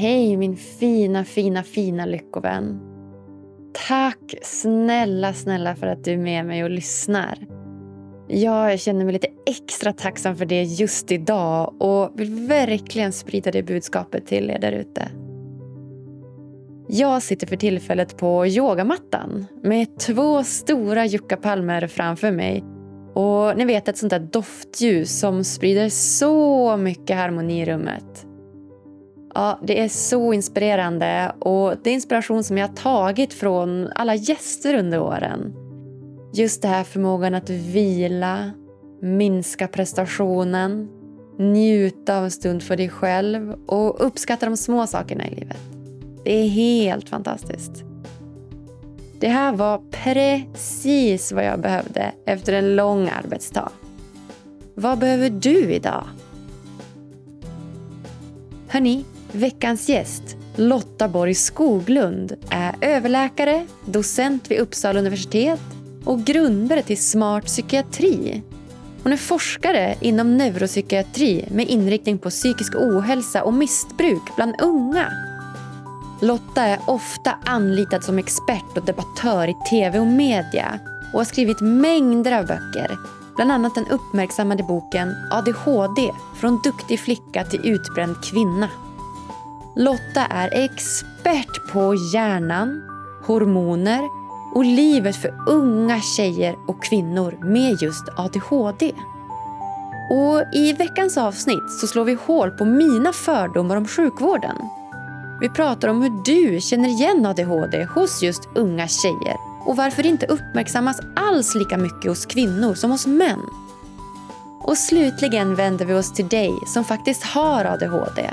Hej min fina, fina, fina lyckovän. Tack snälla, snälla för att du är med mig och lyssnar. Jag känner mig lite extra tacksam för det just idag och vill verkligen sprida det budskapet till er där ute. Jag sitter för tillfället på yogamattan med två stora juckapalmer framför mig och ni vet ett sånt där doftljus som sprider så mycket harmoni i rummet. Ja, det är så inspirerande och det är inspiration som jag har tagit från alla gäster under åren. Just det här förmågan att vila, minska prestationen, njuta av en stund för dig själv och uppskatta de små sakerna i livet. Det är helt fantastiskt. Det här var precis vad jag behövde efter en lång arbetsdag. Vad behöver du idag? Hörni, veckans gäst, Lotta Borg Skoglund, är överläkare, docent vid Uppsala universitet och grundare till Smart psykiatri. Hon är forskare inom neuropsykiatri med inriktning på psykisk ohälsa och missbruk bland unga. Lotta är ofta anlitad som expert och debattör i tv och media och har skrivit mängder av böcker. Bland annat den uppmärksammade boken ADHD från duktig flicka till utbränd kvinna. Lotta är expert på hjärnan, hormoner och livet för unga tjejer och kvinnor med just ADHD. Och I veckans avsnitt så slår vi hål på mina fördomar om sjukvården. Vi pratar om hur du känner igen ADHD hos just unga tjejer och varför det inte uppmärksammas alls lika mycket hos kvinnor som hos män. Och slutligen vänder vi oss till dig som faktiskt har ADHD.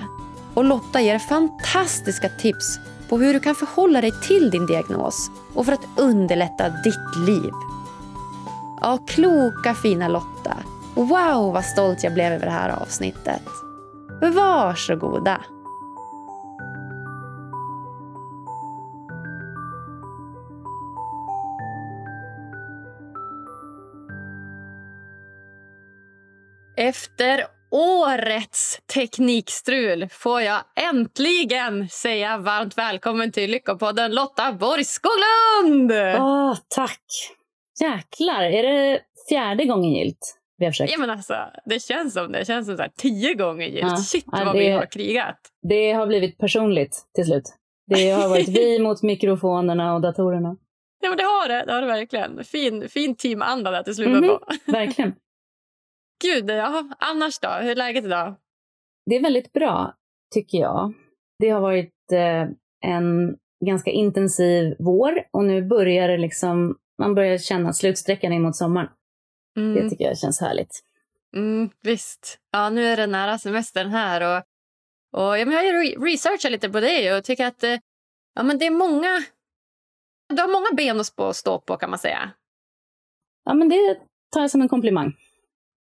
Och Lotta ger fantastiska tips på hur du kan förhålla dig till din diagnos och för att underlätta ditt liv. Ja, kloka fina Lotta. Wow, vad stolt jag blev över det här avsnittet. Varsågoda. Efter årets teknikstrul får jag äntligen säga varmt välkommen till Lyckopodden Lotta Borg Skoglund! Åh, tack! Jäklar, är det fjärde gången gilt vi har försökt? Ja, men alltså, det känns som det. känns som så här, tio gånger gilt. Ja, Shit ja, vad det- vi har krigat. Det har blivit personligt till slut. Det har varit vi mot mikrofonerna och datorerna. Ja, men det har det. Det har det verkligen. Fin, fin teamanda där till slut. Mhm. ändå. Verkligen. Gud, ja, annars då? Hur är läget idag? Det är väldigt bra, tycker jag. Det har varit eh, en ganska intensiv vår och nu börjar det liksom, man börjar känna slutsträckan in mot sommaren. Det Mm, tycker jag känns härligt. mm, visst. Ja, nu är det nära semestern här. Och, och, ja, men jag har researchat lite på dig och tycker att eh, ja, men det är många... Du har många ben att stå på, kan man säga. Ja, men det tar jag som en komplimang.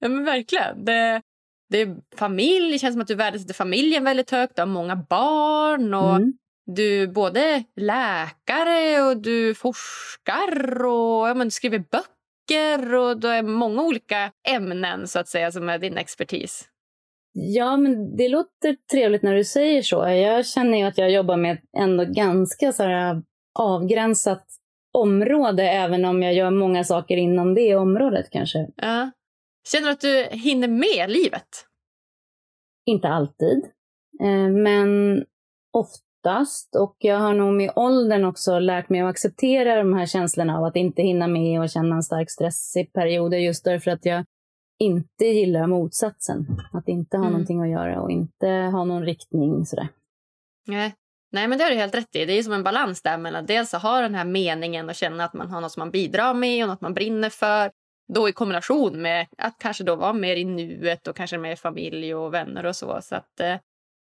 Ja, men verkligen. Det, det är familj. Det känns som att du värdesätter familjen väldigt högt. Du har många barn. och Mm. Du är både läkare och du forskar och ja, men du skriver böcker. och Du är många olika ämnen så att säga som är din expertis. Ja, men det låter trevligt när du säger så. Jag känner ju att jag jobbar med ändå ganska så här avgränsat område, även om jag gör många saker inom det området kanske. Ja. Känner du att du hinner med livet? Inte alltid, eh, men oftast. Och jag har nog med åldern också lärt mig att acceptera de här känslorna av att inte hinna med och känna en stark stress i perioder just därför att jag inte gillar motsatsen. Att inte ha Mm. någonting att göra och inte ha någon riktning sådär. Nej. Nej, men det har du helt rätt i. Det är som en balans där mellan dels att ha den här meningen och känna att man har något som man bidrar med och något man brinner för. Då i kombination med att kanske då vara mer i nuet och kanske med familj och vänner och så. Så att eh,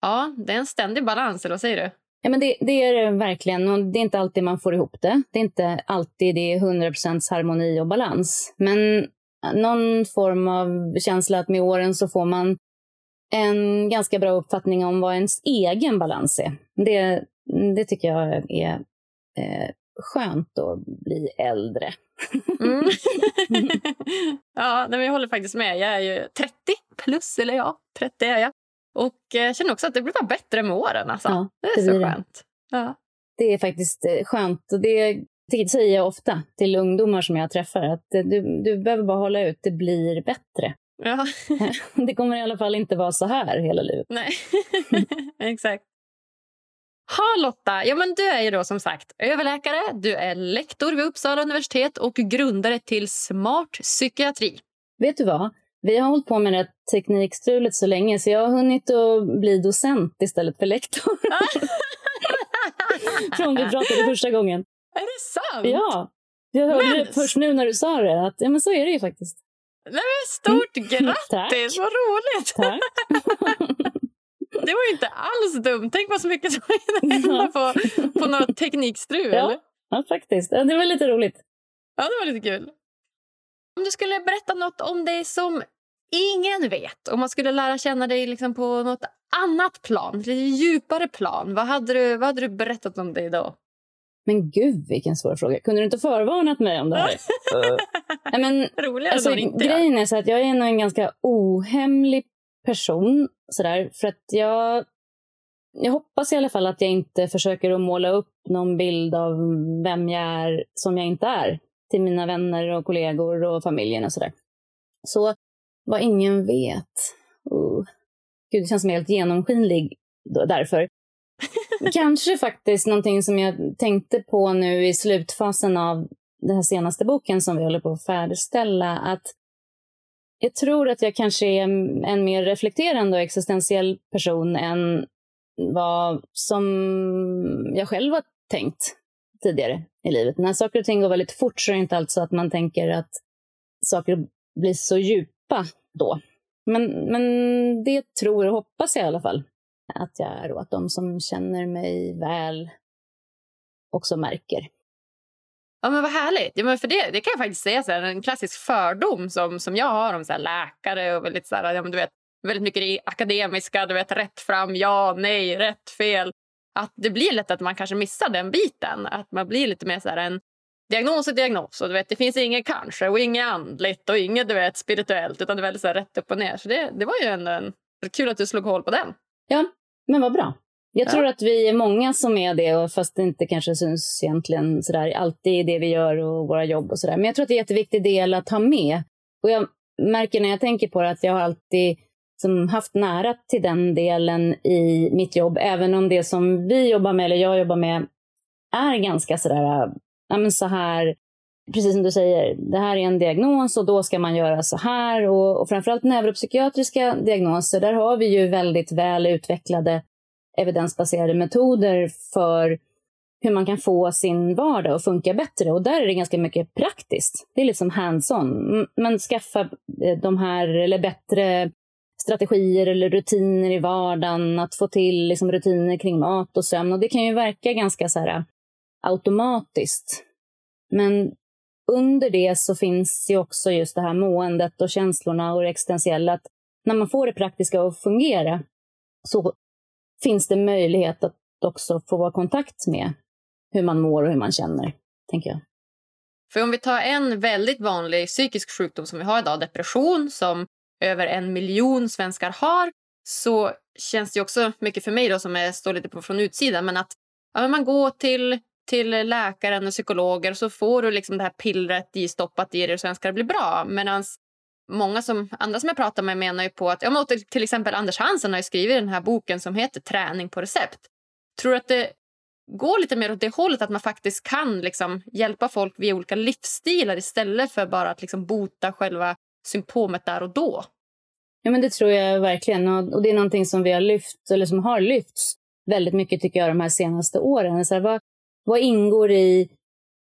ja, det är en ständig balans, eller vad säger du? Ja, men det, det är det verkligen. Och det är inte alltid man får ihop det. Det är inte alltid det är 100% harmoni och balans. Men någon form av känsla att med åren så får man en ganska bra uppfattning om vad ens egen balans är. Det, det tycker jag är eh, skönt att bli äldre. Mm. ja, men jag håller faktiskt med. Jag är ju 30 plus, eller ja, 30 är jag. Och jag känner också att det blir bara bättre med åren. Alltså. Ja, det är det så blir det. skönt. Ja. Det är faktiskt eh, skönt. Och det det säger jag ofta till ungdomar som jag träffar. Att eh, du, du behöver bara hålla ut, det blir bättre. Ja. Det kommer i alla fall inte vara så här hela livet. Nej, exakt. Ha Lotta, ja men du är ju då som sagt överläkare, du är lektor vid Uppsala universitet och grundare till Smart psykiatri. Vet du vad? Vi har hållit på med det här teknikstrulet så länge så jag har hunnit att bli docent istället för lektor. Från vi pratade första gången. Är det sant? Ja, jag hörde Men- det först nu när du sa det. Att, ja, men så är det ju faktiskt. Nej, men stort grattis, Tack. vad roligt! Tack. Det var ju inte alls dumt. Tänk vad så mycket som hinner hända på, på något teknikstrul. Ja. Ja, faktiskt. Det var lite roligt. Ja, det var lite kul. Om du skulle berätta något om dig som ingen vet, om man skulle lära känna dig liksom på något annat plan, lite djupare plan, vad hade du, vad hade du berättat om dig då? Men gud, vilken svår fråga. Kunde du inte förvarnat mig om det här? Nej, men, Roligare alltså, inte grejen är så att jag är en ganska ohemlig person. Sådär, för att jag, jag hoppas i alla fall att jag inte försöker att måla upp någon bild av vem jag är som jag inte är till mina vänner och kollegor och familjen och sådär. Så vad ingen vet. Oh. Gud, det känns som jag är helt genomskinlig därför. Kanske faktiskt någonting som jag tänkte på nu i slutfasen av den här senaste boken som vi håller på att färdigställa. Att jag tror att jag kanske är en mer reflekterande och existentiell person än vad som jag själv har tänkt tidigare i livet. När saker och ting går väldigt fort så är det inte alltid så att man tänker att saker blir så djupa då. Men, men det tror och hoppas jag i alla fall att jag är och att de som känner mig väl också märker. Ja, men vad härligt. Ja, men för det, det kan jag faktiskt säga, så här, en klassisk fördom som, som jag har om så här, läkare och väldigt, så här, ja, men du vet, väldigt mycket det akademiska, du vet, rätt fram, ja, nej, rätt, fel. Att det blir lätt att man kanske missar den biten. Att man blir lite mer så här en diagnos och diagnos. Och du vet, det finns inget kanske och inget andligt och inget du vet, spirituellt utan det är väldigt så här, rätt upp och ner. Så det, det var ju en, en, kul att du slog hål på den. Ja, men vad bra. Jag Ja. tror att vi är många som är det, och fast det inte kanske syns egentligen sådär, alltid i det vi gör och våra jobb och sådär. Men jag tror att det är en jätteviktig del att ha med. Och jag märker när jag tänker på det att jag har alltid som haft nära till den delen i mitt jobb, även om det som vi jobbar med, eller jag jobbar med, är ganska sådär, ja men så här, precis som du säger, det här är en diagnos och då ska man göra så här. Och, och framförallt neuropsykiatriska diagnoser, där har vi ju väldigt väl utvecklade evidensbaserade metoder för hur man kan få sin vardag att funka bättre. Och där är det ganska mycket praktiskt. Det är liksom hands-on. Man Men skaffa eh, de här, eller bättre strategier eller rutiner i vardagen, att få till liksom rutiner kring mat och sömn. Och det kan ju verka ganska så här eh, automatiskt. Men under det så finns ju också just det här måendet och känslorna och det existentiella. Att när man får det praktiska att fungera så finns det möjlighet att också få vara i kontakt med hur man mår och hur man känner, tänker jag. För om vi tar en väldigt vanlig psykisk sjukdom som vi har idag, depression, som över en miljon svenskar har, så känns det också mycket för mig då som är, står lite på från utsidan, men att ja, men man går till, till läkaren och psykologer och så får du liksom det här pillret i stoppat i dig och sen ska det blir bra. Medan många som, andra som jag pratar med menar ju på att, ja, men till, exempel Anders Hansen har ju skrivit den här boken som heter Träning på recept. Tror du att det går lite mer åt det hållet att man faktiskt kan liksom hjälpa folk via olika livsstilar istället för bara att liksom bota själva symptomet där och då. Ja, men det tror jag verkligen. Och, och det är någonting som vi har lyft, eller som har lyfts väldigt mycket tycker jag de här senaste åren. Så här, vad, vad ingår i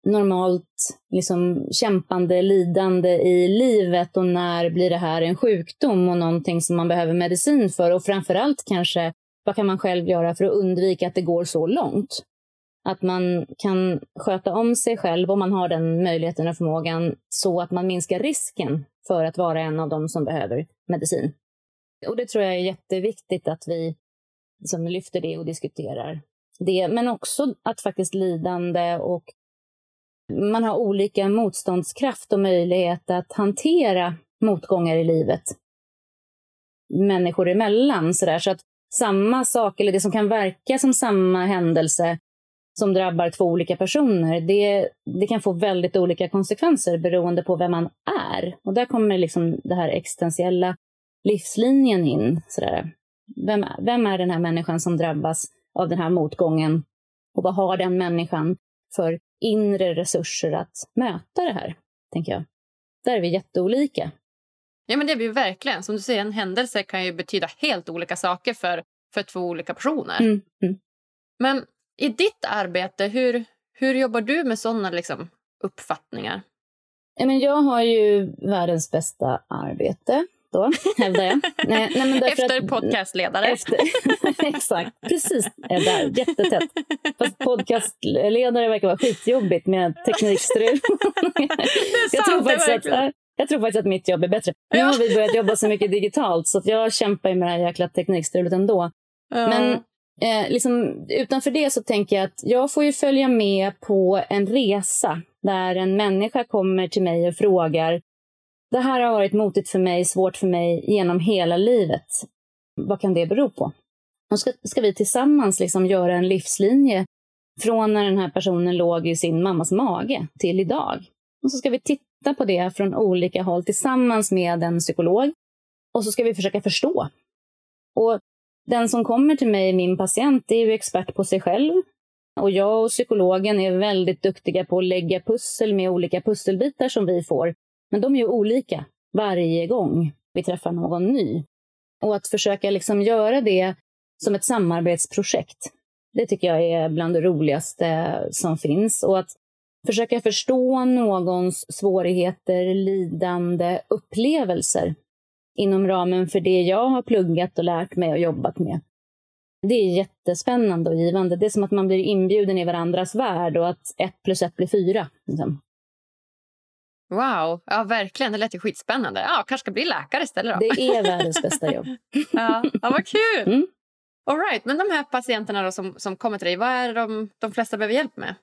normalt liksom, kämpande, lidande i livet och när blir det här en sjukdom och någonting som man behöver medicin för? Och framför allt kanske, vad kan man själv göra för att undvika att det går så långt? Att man kan sköta om sig själv om man har den möjligheten och förmågan så att man minskar risken för att vara en av dem som behöver medicin. Och det tror jag är jätteviktigt att vi liksom lyfter det och diskuterar det. Men också att faktiskt lidande och man har olika motståndskraft och möjlighet att hantera motgångar i livet. människor emellan. Så, där. så att samma sak, eller det som kan verka som samma händelse som drabbar två olika personer, det, det kan få väldigt olika konsekvenser beroende på vem man är. Och där kommer liksom det här existentiella livslinjen in. Sådär. Vem, vem är den här människan som drabbas av den här motgången? Och vad har den människan för inre resurser att möta det här, tänker jag. Där är vi jätteolika. Ja, men det blir verkligen. Som du säger, en händelse kan ju betyda helt olika saker för, för två olika personer. Mm, mm. Men i ditt arbete, hur, hur jobbar du med sådana liksom, uppfattningar? Ja, men jag har ju världens bästa arbete då, hävdar jag. nej, nej, men efter att, podcastledare. Efter, exakt, precis där, jättetätt. Fast podcastledare verkar vara skitjobbigt med teknikstrul. jag, tror faktiskt att, jag tror faktiskt att mitt jobb är bättre. Nu har vi börjat jobba så mycket digitalt så jag kämpar med det här jäkla teknikstrulet ändå. Ja. Men eh, liksom, utanför det så tänker jag att jag får ju följa med på en resa där en människa kommer till mig och frågar det här har varit motigt för mig, svårt för mig genom hela livet. Vad kan det bero på? Och ska, ska vi tillsammans liksom göra en livslinje från när den här personen låg i sin mammas mage till idag. Och så ska vi titta på det från olika håll tillsammans med en psykolog. Och så ska vi försöka förstå. Och den som kommer till mig, min patient, är ju expert på sig själv. Och jag och psykologen är väldigt duktiga på att lägga pussel med olika pusselbitar som vi får men de är ju olika varje gång vi träffar någon ny. Och att försöka liksom göra det som ett samarbetsprojekt, det tycker jag är bland det roligaste som finns. Och att försöka förstå någons svårigheter, lidande, upplevelser inom ramen för det jag har pluggat och lärt mig och jobbat med. Det är jättespännande och givande. Det är som att man blir inbjuden i varandras värld och att ett plus ett blir fyra. Liksom. Wow, ja verkligen. Det lät ju skitspännande. Ja, kanske ska bli läkare istället då. Det är världens bästa jobb. ja, ja, vad kul! Mm. All right. Men de här patienterna då som, som kommer till dig, vad är de, de flesta behöver hjälp med?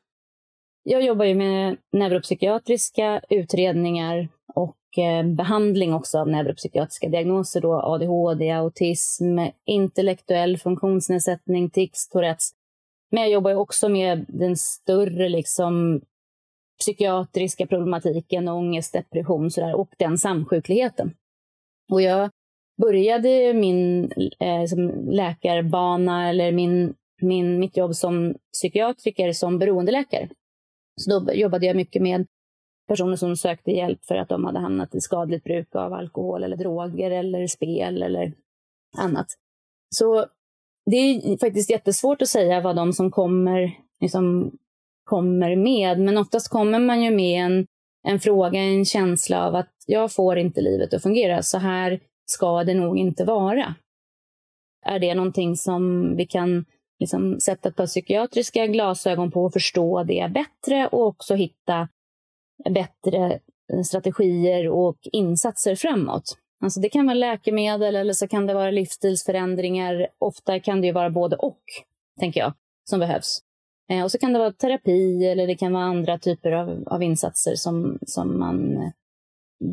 Jag jobbar ju med neuropsykiatriska utredningar och eh, behandling också av neuropsykiatriska diagnoser. Då ADHD, autism, intellektuell funktionsnedsättning, tics, tourettes. Men jag jobbar också med den större liksom, psykiatriska problematiken, ångest, depression sådär, och den samsjukligheten. Och jag började min eh, som läkarbana eller min, min, mitt jobb som psykiatriker som beroendeläkare. Så då jobbade jag mycket med personer som sökte hjälp för att de hade hamnat i skadligt bruk av alkohol eller droger eller spel eller annat. Så det är faktiskt jättesvårt att säga vad de som kommer liksom, kommer med. Men oftast kommer man ju med en, en fråga, en känsla av att jag får inte livet att fungera. Så här ska det nog inte vara. Är det någonting som vi kan liksom sätta ett par psykiatriska glasögon på och förstå det bättre och också hitta bättre eh, strategier och insatser framåt. Alltså det kan vara läkemedel eller så kan det vara livsstilsförändringar. Ofta kan det ju vara både och, tänker jag, som behövs. Eh, och så kan det vara terapi eller det kan vara andra typer av, av insatser som, som man eh,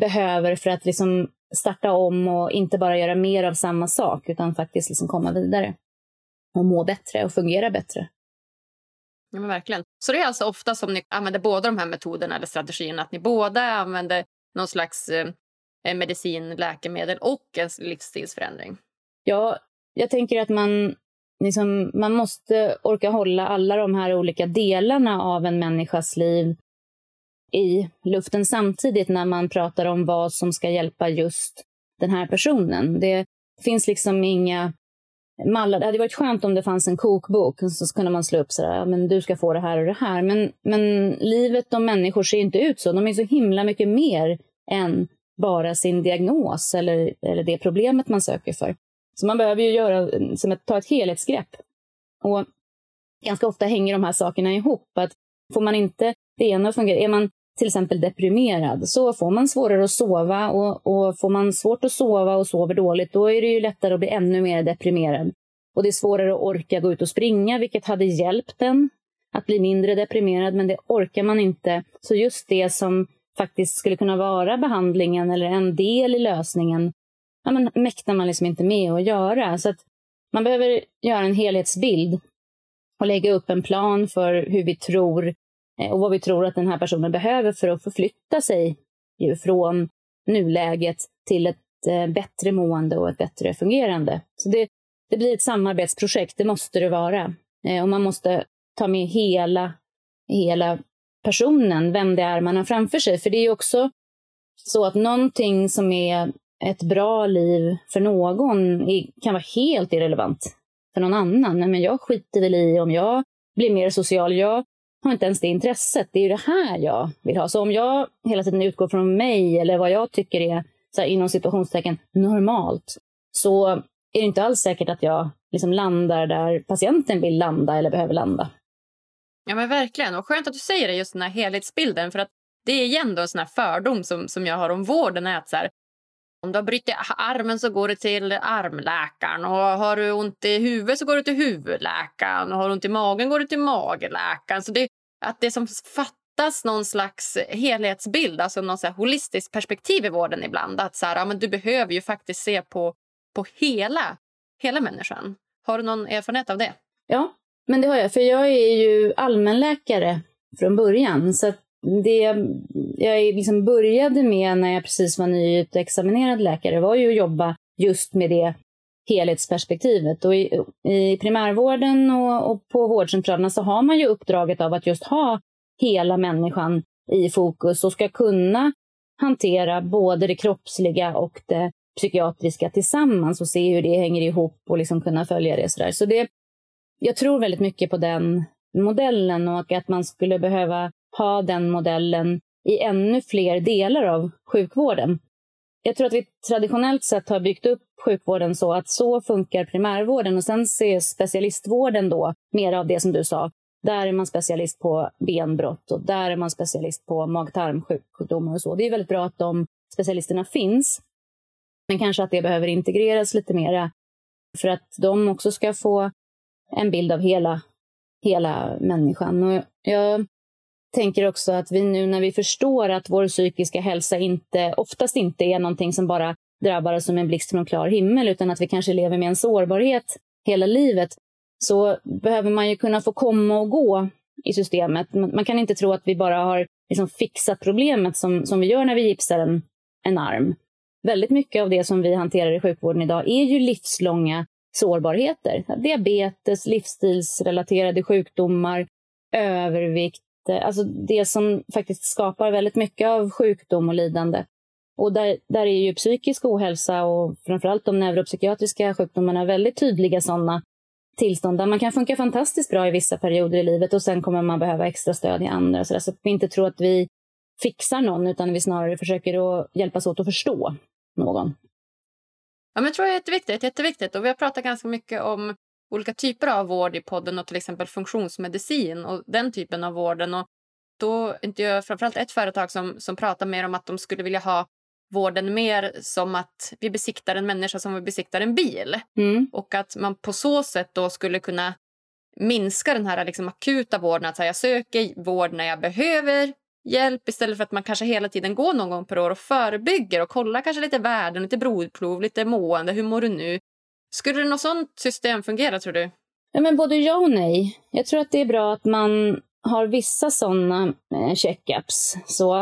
behöver för att liksom starta om och inte bara göra mer av samma sak utan faktiskt liksom komma vidare och må bättre och fungera bättre. Ja, men verkligen. Så det är alltså ofta som ni använder båda de här metoderna eller strategierna, att ni båda använder någon slags eh, medicin, läkemedel och en livsstilsförändring? Ja, jag tänker att man liksom, man måste orka hålla alla de här olika delarna av en människas liv i luften samtidigt när man pratar om vad som ska hjälpa just den här personen. Det finns liksom inga mallar. Det hade varit skönt om det fanns en kokbok så kunde man slå upp sådär, men du ska få det här och det här. Men, men livet och människor ser inte ut så. De är så himla mycket mer än bara sin diagnos eller, eller det problemet man söker för. Så man behöver ju göra, som ett, ta ett helhetsgrepp. Och ganska ofta hänger de här sakerna ihop. Att får man inte det ena att fungera, är man till exempel deprimerad så får man svårare att sova och, och får man svårt att sova och sover dåligt då är det ju lättare att bli ännu mer deprimerad. Och det är svårare att orka gå ut och springa vilket hade hjälpt en att bli mindre deprimerad men det orkar man inte. Så just det som faktiskt skulle kunna vara behandlingen eller en del i lösningen ja, men mäktar man liksom inte med att göra. Så att man behöver göra en helhetsbild och lägga upp en plan för hur vi tror eh, och vad vi tror att den här personen behöver för att förflytta sig från nuläget till ett eh, bättre mående och ett bättre fungerande. Så det, det blir ett samarbetsprojekt, det måste det vara. Eh, och man måste ta med hela, hela personen, vem det är man har framför sig. För det är också så att någonting som är ett bra liv för någon kan vara helt irrelevant för någon annan. Nej, men jag skiter väl i om jag blir mer social. Jag har inte ens det intresset. Det är ju det här jag vill ha. Så om jag hela tiden utgår från mig eller vad jag tycker är så här, inom situationstecken normalt, så är det inte alls säkert att jag liksom landar där patienten vill landa eller behöver landa. Ja men verkligen. Och skönt att du säger det, just den här helhetsbilden. För att det är igen då en sån här fördom som, som jag har om vården. Är att så här, om du har brutit armen så går du till armläkaren. Och har du ont i huvudet så går du till huvudläkaren. Och har du ont i magen går du till magläkaren. Så det, att det som fattas någon slags helhetsbild, alltså någon så holistiskt perspektiv i vården ibland. Att så här, ja, men du behöver ju faktiskt se på, på hela, hela människan. Har du någon erfarenhet av det? Ja, men det har jag. För jag är ju allmänläkare från början. Så det jag liksom började med när jag precis var nyutexaminerad läkare var ju att jobba just med det helhetsperspektivet. Och i, i primärvården och, och, på vårdcentralerna så har man ju uppdraget av att just ha hela människan i fokus och ska kunna hantera både det kroppsliga och det psykiatriska tillsammans och se hur det hänger ihop och liksom kunna följa det. Sådär. Så det, jag tror väldigt mycket på den modellen och att man skulle behöva ha den modellen i ännu fler delar av sjukvården. Jag tror att vi traditionellt sett har byggt upp sjukvården så att så funkar primärvården och sen ser specialistvården då mer av det som du sa. Där är man specialist på benbrott och där är man specialist på mag-tarmsjukdomar och så. Det är väldigt bra att de specialisterna finns. Men kanske att det behöver integreras lite mera för att de också ska få en bild av hela, hela människan. Och jag tänker också att vi nu när vi förstår att vår psykiska hälsa inte, oftast inte är någonting som bara drabbar oss som en blixt från klar himmel, utan att vi kanske lever med en sårbarhet hela livet, så behöver man ju kunna få komma och gå i systemet. Man kan inte tro att vi bara har liksom fixat problemet som, som vi gör när vi gipsar en, en arm. Väldigt mycket av det som vi hanterar i sjukvården idag är ju livslånga sårbarheter. Diabetes, livsstilsrelaterade sjukdomar, övervikt, Eh, alltså det som faktiskt skapar väldigt mycket av sjukdom och lidande. Och där, där är ju psykisk ohälsa och framförallt de neuropsykiatriska sjukdomarna väldigt tydliga sådana tillstånd där man kan funka fantastiskt bra i vissa perioder i livet och sen kommer man behöva extra stöd i andra. Så, där, så att vi inte tror att vi fixar någon utan vi snarare försöker att hjälpas åt att förstå någon. Ja, men jag tror det är jätteviktigt, jätteviktigt. Och vi har pratat ganska mycket om olika typer av vård i podden och till exempel funktionsmedicin och den typen av vården. Och då är jag framförallt ett företag som, som pratar mer om att de skulle vilja ha vården mer som att vi besiktar en människa som vi besiktar en bil. Mm. Och att man på så sätt då skulle kunna minska den här liksom akuta vården. Att säga, jag söker vård när jag behöver hjälp istället för att man kanske hela tiden går någon gång per år och förebygger och kollar kanske lite värden, lite blodprov, lite mående. Hur mår du nu? Skulle något sånt system fungera tror du? Ja, men både ja och nej. Jag tror att det är bra att man har vissa sådana eh, checkups. Så,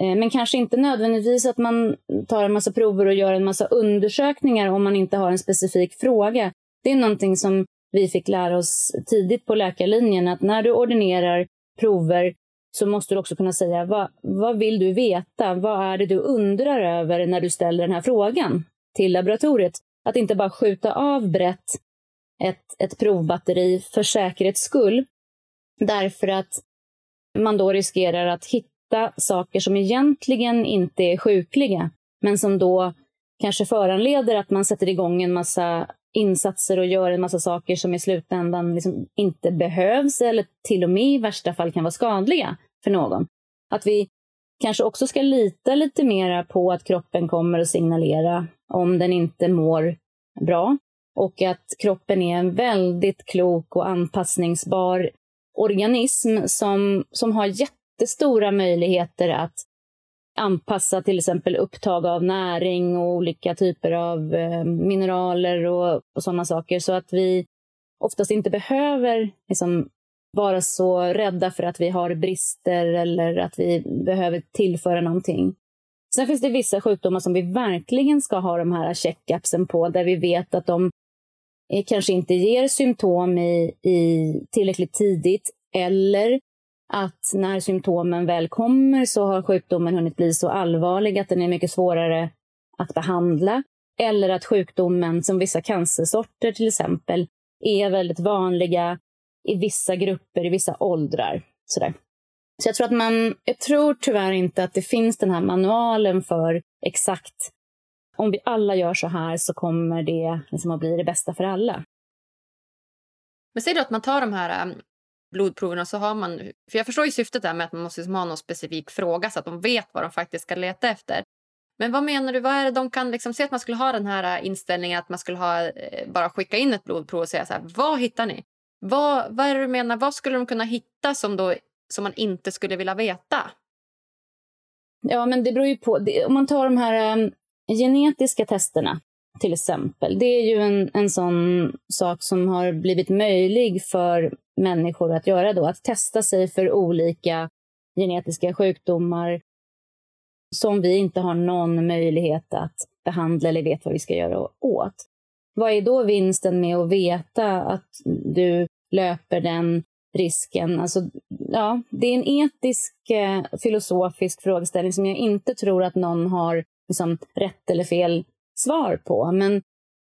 eh, men kanske inte nödvändigtvis att man tar en massa prover och gör en massa undersökningar om man inte har en specifik fråga. Det är någonting som vi fick lära oss tidigt på läkarlinjen, att när du ordinerar prover så måste du också kunna säga vad, vad vill du veta? Vad är det du undrar över när du ställer den här frågan till laboratoriet? Att inte bara skjuta av brett ett, ett provbatteri för säkerhets skull. Därför att man då riskerar att hitta saker som egentligen inte är sjukliga, men som då kanske föranleder att man sätter igång en massa insatser och gör en massa saker som i slutändan liksom inte behövs eller till och med i värsta fall kan vara skadliga för någon. Att vi kanske också ska lita lite mera på att kroppen kommer att signalera om den inte mår bra. Och att kroppen är en väldigt klok och anpassningsbar organism som, som har jättestora möjligheter att anpassa till exempel upptag av näring och olika typer av eh, mineraler och, och sådana saker så att vi oftast inte behöver liksom, vara så rädda för att vi har brister eller att vi behöver tillföra någonting. Sen finns det vissa sjukdomar som vi verkligen ska ha de här checkupsen på, där vi vet att de eh, kanske inte ger symptom i, i tillräckligt tidigt eller att när symptomen väl kommer så har sjukdomen hunnit bli så allvarlig att den är mycket svårare att behandla. Eller att sjukdomen, som vissa cancersorter till exempel, är väldigt vanliga i vissa grupper, i vissa åldrar. Sådär. Så jag tror att man, jag tror tyvärr inte att det finns den här manualen för exakt om vi alla gör så här så kommer det liksom att bli det bästa för alla. Men säg då att man tar de här ähm, blodproverna så har man... För jag förstår ju syftet där med att man måste liksom ha någon specifik fråga så att de vet vad de faktiskt ska leta efter. Men vad menar du? Vad är det de kan liksom se att man skulle ha den här äh, inställningen att man skulle ha, äh, bara skicka in ett blodprov och säga så här, vad hittar ni? Vad, vad är det du menar? Vad skulle de kunna hitta som, då, som man inte skulle vilja veta? Ja, men det beror ju på. Om man tar de här um, genetiska testerna till exempel. Det är ju en, en sån sak som har blivit möjlig för människor att göra då. Att testa sig för olika genetiska sjukdomar som vi inte har någon möjlighet att behandla eller vet vad vi ska göra åt. Vad är då vinsten med att veta att du löper den risken? Alltså, ja, det är en etisk, eh, filosofisk frågeställning som jag inte tror att någon har liksom, rätt eller fel svar på. Men,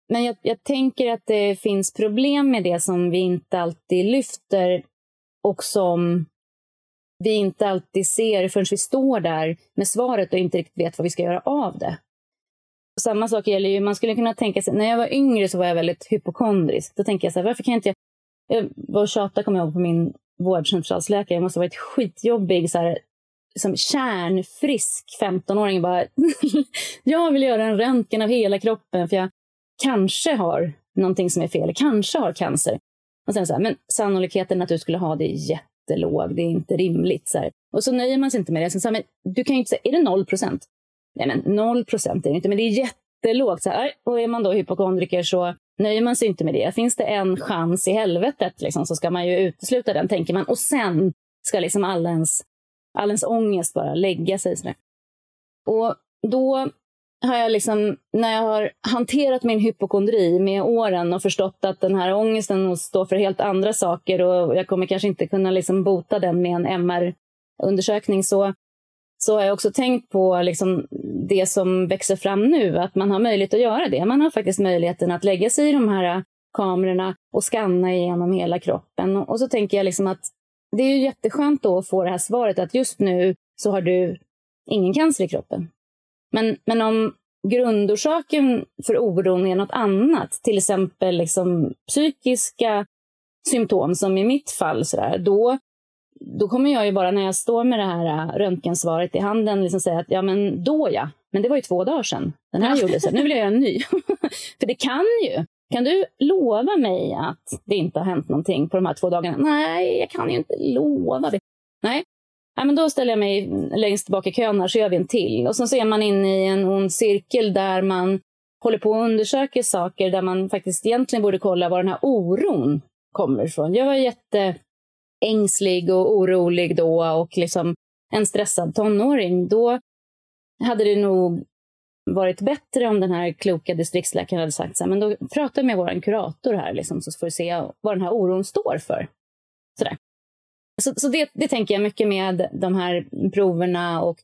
men jag, jag tänker att det finns problem med det som vi inte alltid lyfter och som vi inte alltid ser förrän vi står där med svaret och inte riktigt vet vad vi ska göra av det. Samma sak gäller ju, man skulle kunna tänka sig, när jag var yngre så var jag väldigt hypokondrisk. Då tänker jag så här, varför kan jag inte, jag var och tjatade kommer jag ihåg på min vårdcentralsläkare, jag måste ha varit skitjobbig så här, som kärnfrisk 15-åring bara, jag vill göra en röntgen av hela kroppen för jag kanske har någonting som är fel, kanske har cancer. Och sen så här, men sannolikheten att du skulle ha det är jättelåg, det är inte rimligt. Så här. Och så nöjer man sig inte med det. Sen så här, men du kan ju inte säga, är det 0 procent? Nej men 0 procent är det inte, men det är jättelågt. Så här, och är man då hypokondriker så nöjer man sig inte med det. Finns det en chans i helvetet liksom, så ska man ju utesluta den, tänker man. Och sen ska liksom alla ens all ens ångest bara lägga sig. Sådär. Och då har jag liksom, när jag har hanterat min hypokondri med åren och förstått att den här ångesten står för helt andra saker och jag kommer kanske inte kunna liksom bota den med en MR-undersökning så, så har jag också tänkt på liksom det som växer fram nu, att man har möjlighet att göra det. Man har faktiskt möjligheten att lägga sig i de här äh, kamerorna och skanna igenom hela kroppen. Och så tänker jag liksom att det är ju jätteskönt då att få det här svaret att just nu så har du ingen cancer i kroppen. Men, men om grundorsaken för oron är något annat, till exempel liksom psykiska symptom som i mitt fall, så där, då, då kommer jag ju bara när jag står med det här äh, röntgensvaret i handen liksom säga att ja men då ja, men det var ju två dagar sedan den här gjordes, nu vill jag göra en ny. för det kan ju kan du lova mig att det inte har hänt någonting på de här två dagarna? Nej, jag kan ju inte lova det. Nej, ja, men då ställer jag mig längst bak i kön här så gör vi en till. Och så är man inne i en ond cirkel där man håller på och undersöker saker där man faktiskt egentligen borde kolla var den här oron kommer ifrån. Jag var ängslig och orolig då och liksom en stressad tonåring. Då hade det nog varit bättre om den här kloka distriktsläkaren hade sagt så här, men då prata med vår kurator här liksom, så får du se vad den här oron står för. Sådär. Så, så det, det tänker jag mycket med de här proverna och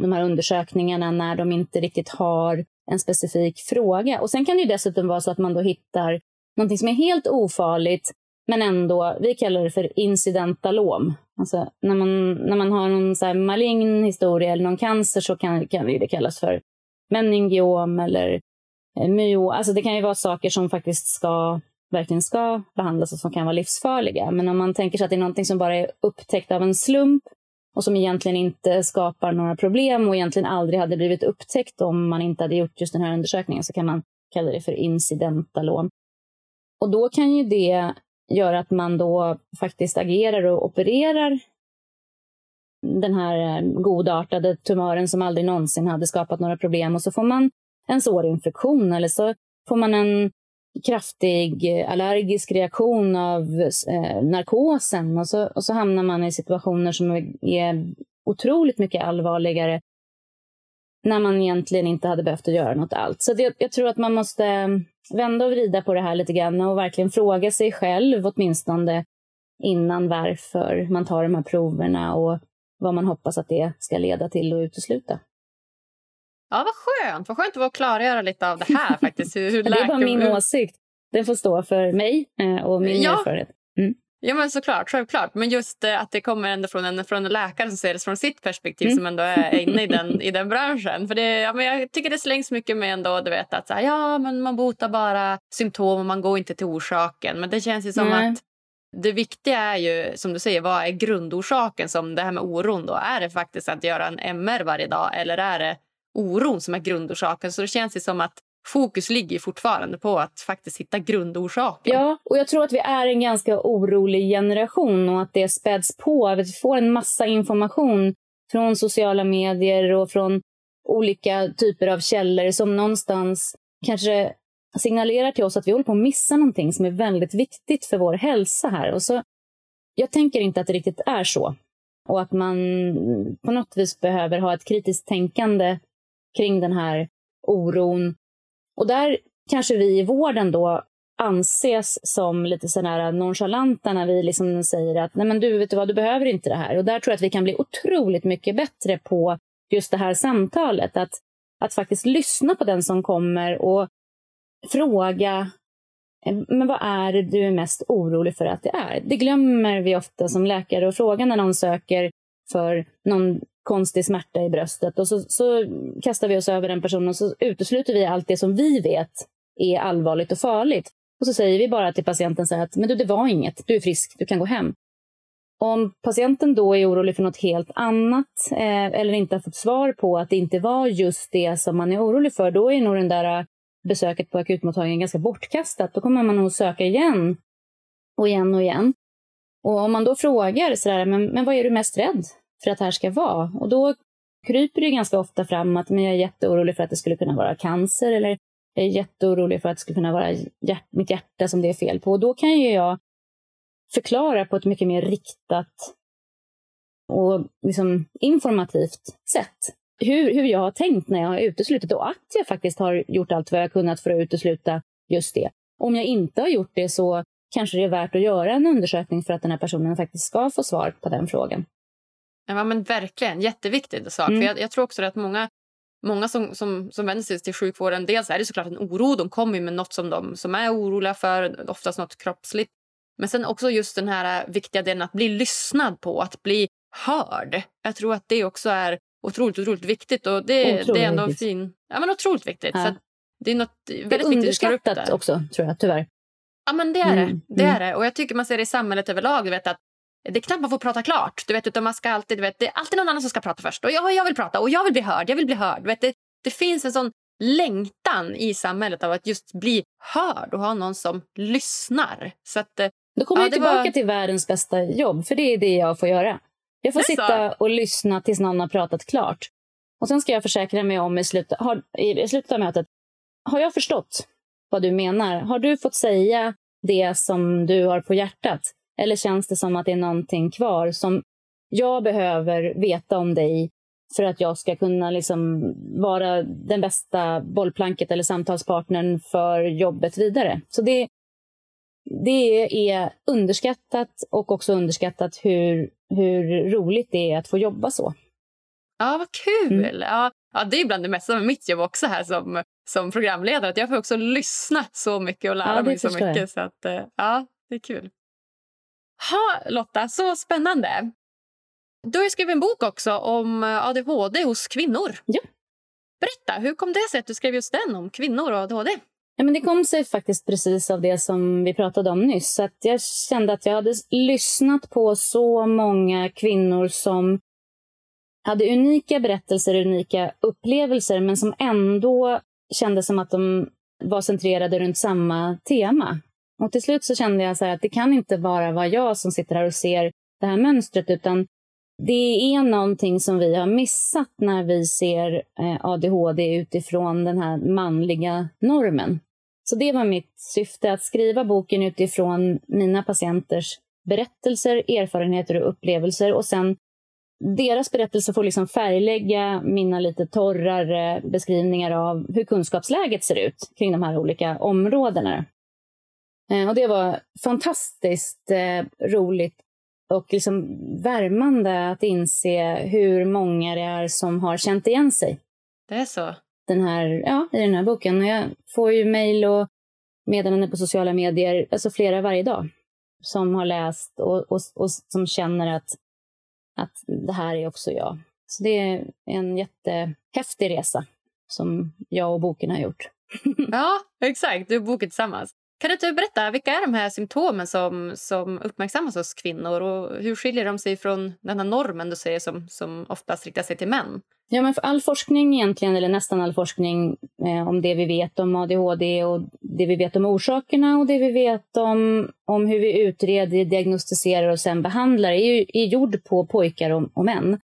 de här undersökningarna när de inte riktigt har en specifik fråga. Och sen kan det ju dessutom vara så att man då hittar någonting som är helt ofarligt men ändå, vi kallar det för incidentalom. Alltså när man, när man har någon så malign historia eller någon cancer så kan, kan det kallas för meningiom eller eh, myo. Alltså det kan ju vara saker som faktiskt ska, verkligen ska behandlas och som kan vara livsfarliga. Men om man tänker sig att det är någonting som bara är upptäckt av en slump och som egentligen inte skapar några problem och egentligen aldrig hade blivit upptäckt om man inte hade gjort just den här undersökningen så kan man kalla det för incidentalom. Och då kan ju det gör att man då faktiskt agerar och opererar den här eh, godartade tumören som aldrig någonsin hade skapat några problem. Och så får man en sårinfektion eller så får man en kraftig eh, allergisk reaktion av eh, narkosen. Och så, och så hamnar man i situationer som är otroligt mycket allvarligare när man egentligen inte hade behövt göra något allt. Så det, jag tror att man måste mm, vända och vrida på det här lite grann och verkligen fråga sig själv åtminstone innan varför man tar de här proverna och vad man hoppas att det ska leda till och utesluta. Ja, vad skönt. Vad skönt att få klargöra lite av det här faktiskt. Hur, hur det är bara min åsikt. Den får stå för mig eh, och min ja. erfarenhet. Mm. Ja, men såklart. Självklart. Men just eh, att det kommer ändå från en, från en läkare som ser det från sitt perspektiv mm. som ändå är inne i den, i den branschen. För det, ja, men jag tycker det slängs mycket med ändå, du vet, att så här, ja, men man botar bara symptom och man går inte till orsaken. Men det känns ju som Nej. att det viktiga är ju, som du säger, vad är grundorsaken? Som det här med oron då. Är det faktiskt att göra en MR varje dag eller är det oron som är grundorsaken? Så det känns ju som att fokus ligger fortfarande på att faktiskt hitta grundorsaken. Ja, och jag tror att vi är en ganska orolig generation och att det späds på. Att vi får en massa information från sociala medier och från olika typer av källor som någonstans kanske signalerar till oss att vi håller på att missa någonting som är väldigt viktigt för vår hälsa här. Och så, jag tänker inte att det riktigt är så. Och att man på något vis behöver ha ett kritiskt tänkande kring den här oron. Och där kanske vi i vården då anses som lite sådär nonchalanta när vi liksom säger att nej men du, vet du vad, du behöver inte det här. Och där tror jag att vi kan bli otroligt mycket bättre på just det här samtalet. Att, att faktiskt lyssna på den som kommer och fråga eh, men vad är det du är mest orolig för att det är? Det glömmer vi ofta som läkare att fråga när någon söker för någon konstig smärta i bröstet och så, så kastar vi oss över den personen och så utesluter vi allt det som vi vet är allvarligt och farligt. Och så säger vi bara till patienten så att men du, det var inget, du är frisk, du kan gå hem. Om patienten då är orolig för något helt annat eh, eller inte har fått svar på att det inte var just det som man är orolig för, då är nog den där eh, besöket på akutmottagningen ganska bortkastat. Då kommer man nog söka igen och igen och igen. Och om man då frågar sådär, men, men vad är du mest rädd för att det här ska vara? Och då kryper det ganska ofta fram att men jag är jätteorolig för att det skulle kunna vara cancer eller jag är jätteorolig för att det skulle kunna vara hjärt mitt hjärta som det är fel på. Och då kan ju jag förklara på ett mycket mer riktat och liksom informativt sätt hur, hur jag har tänkt när jag har uteslutit och att jag faktiskt har gjort allt vad jag kunnat för att utesluta just det. Om jag inte har gjort det så kanske det är värt att göra en undersökning för att den här personen faktiskt ska få svar på den frågan. Ja, men verkligen, jätteviktig sak. Mm. För jag, jag, tror också att många, många som, som, som vänder sig till sjukvården, dels är det såklart en oro. De kommer med något som de som är oroliga för, oftast något kroppsligt. Men sen också just den här viktiga delen att bli lyssnad på, att bli hörd. Jag tror att det också är otroligt, otroligt viktigt. Och det, otroligt det är ändå en fin... Ja, men otroligt viktigt. Ja. Så det är något väldigt det är underskattat också, tror jag, tyvärr. Ja, men det är mm. det. det, är mm. det. Och jag tycker man ser det i samhället överlag. Vet, att det är knappt man får prata klart. Du vet, utan man ska alltid, du vet, det är alltid någon annan som ska prata först. Och jag, jag vill prata och jag vill bli hörd. Jag vill bli hörd. Du vet, det, det finns en sån längtan i samhället av att just bli hörd och ha någon som lyssnar. Så att, eh, Då kommer ja, jag tillbaka var... till världens bästa jobb, för det är det jag får göra. Jag får sitta och lyssna tills någon har pratat klart. Och Sen ska jag försäkra mig om i slutet, har, i slutet av mötet, har jag förstått vad du menar? Har du fått säga det som du har på hjärtat? Eller känns det som att det är någonting kvar som jag behöver veta om dig för att jag ska kunna liksom vara den bästa bollplanket eller samtalspartnern för jobbet vidare. Så det, det är underskattat och också underskattat hur, hur roligt det är att få jobba så. Ja, vad kul! Mm. Ja, ja, det är bland det mesta med mitt jobb också här som, som programledare. Att jag får också lyssna så mycket och lära ja, mig så mycket. Jag. Så att, eh, ja, det är kul. Ha, Lotta, så spännande. Du har skrivit en bok också om eh, ADHD hos kvinnor. Ja. Berätta, hur kom det sig att du skrev just den om kvinnor och ADHD? Ja, men det kom sig faktiskt precis av det som vi pratade om nyss. Att jag kände att jag hade lyssnat på så många kvinnor som hade unika berättelser, unika upplevelser men som ändå kände som att de var centrerade runt samma tema. Och till slut så kände jag så att det kan inte bara vara jag som sitter här och ser det här mönstret utan det är någonting som vi har missat när vi ser eh, ADHD utifrån den här manliga normen. Så det var mitt syfte, att skriva boken utifrån mina patienters berättelser, erfarenheter och upplevelser och sen deras berättelser får liksom färglägga mina lite torrare beskrivningar av hur kunskapsläget ser ut kring de här olika områdena. Eh, och det var fantastiskt eh, roligt och liksom värmande att inse hur många det är som har känt igen sig. Det är så? Den här, ja, I den här boken. Jag får ju mejl och meddelanden på sociala medier, alltså flera varje dag, som har läst och, och, och som känner att, att det här är också jag. Så det är en jättehäftig resa som jag och boken har gjort. ja, exakt. Du och boken tillsammans. Kan du berätta, vilka är de här symptomen som, som uppmärksammas hos kvinnor och hur skiljer de sig från den här normen du säger som, som oftast riktar sig till män? Ja, men för all forskning egentligen, eller nästan all forskning eh, om det vi vet om ADHD och det vi vet om orsakerna och det vi vet om, om hur vi utreder, diagnostiserar och sen behandlar är ju är gjord på pojkar och, och män.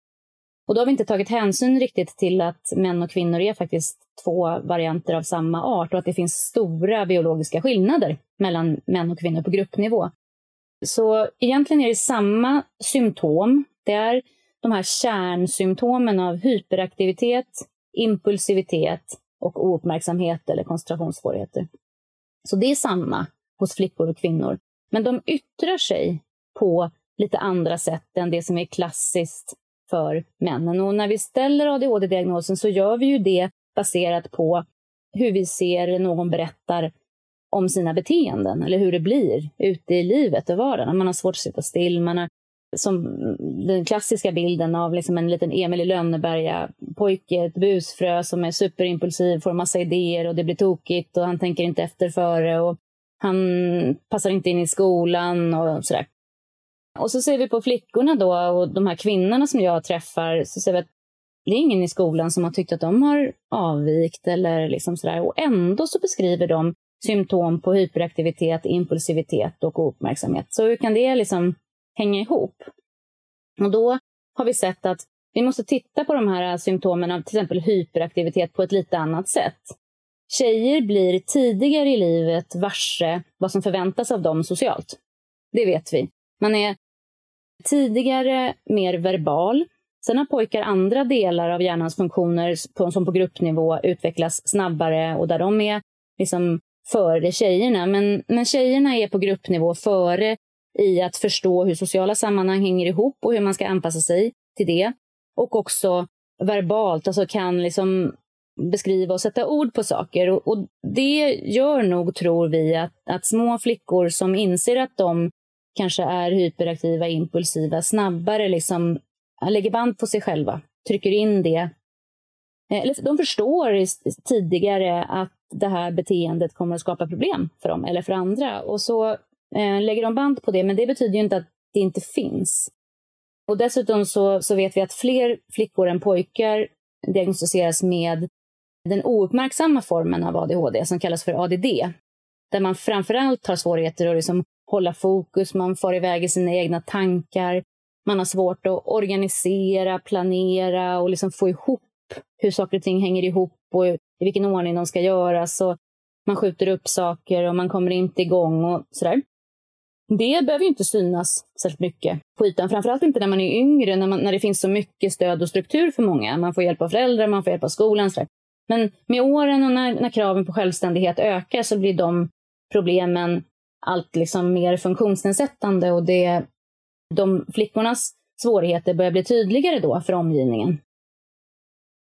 Och då har vi inte tagit hänsyn riktigt till att män och kvinnor är faktiskt två varianter av samma art och att det finns stora biologiska skillnader mellan män och kvinnor på gruppnivå. Så egentligen är det samma symptom. Det är de här kärnsymptomen av hyperaktivitet, impulsivitet och ouppmärksamhet eller koncentrationssvårigheter. Så det är samma hos flickor och kvinnor. Men de yttrar sig på lite andra sätt än det som är klassiskt för männen. Och när vi ställer ADHD-diagnosen så gör vi ju det baserat på hur vi ser någon berättar om sina beteenden eller hur det blir ute i livet och vardagen. Man har svårt att sitta still, man har som den klassiska bilden av liksom en liten Emil i Lönneberga pojke, ett busfrö som är superimpulsiv, får massa idéer och det blir tokigt och han tänker inte efter före och han passar inte in i skolan och sådär. Och så ser vi på flickorna då och de här kvinnorna som jag träffar, så ser vi att det är ingen i skolan som har tyckt att de har avvikt eller liksom sådär. Och ändå så beskriver de symptom på hyperaktivitet, impulsivitet och ouppmärksamhet. Så hur kan det liksom hänga ihop? Och då har vi sett att vi måste titta på de här symptomen av till exempel hyperaktivitet på ett lite annat sätt. Tjejer blir tidigare i livet varse vad som förväntas av dem socialt. Det vet vi. Man är tidigare mer verbal. Sen har pojkar andra delar av hjärnans funktioner som på gruppnivå utvecklas snabbare och där de är liksom före tjejerna. Men, men tjejerna är på gruppnivå före i att förstå hur sociala sammanhang hänger ihop och hur man ska anpassa sig till det. Och också verbalt, alltså kan liksom beskriva och sätta ord på saker. Och, och det gör nog, tror vi, att, att små flickor som inser att de kanske är hyperaktiva, impulsiva, snabbare liksom lägger band på sig själva, trycker in det. Eh, de förstår tidigare att det här beteendet kommer att skapa problem för dem eller för andra. Och så eh, lägger de band på det, men det betyder ju inte att det inte finns. Och dessutom så, så vet vi att fler flickor än pojkar diagnostiseras med den ouppmärksamma formen av ADHD som kallas för ADD. Där man framförallt har svårigheter att liksom hålla fokus, man far iväg i sina egna tankar. Man har svårt att organisera, planera och liksom få ihop hur saker och ting hänger ihop och i vilken ordning de ska göras. Och man skjuter upp saker och man kommer inte igång och sådär. Det behöver ju inte synas särskilt mycket på ytan, framförallt inte när man är yngre, när, man, när det finns så mycket stöd och struktur för många. Man får hjälp av föräldrar, man får hjälp av skolan. Sådär. Men med åren och när, när kraven på självständighet ökar så blir de problemen allt liksom mer funktionsnedsättande och det, de flickornas svårigheter börjar bli tydligare då för omgivningen.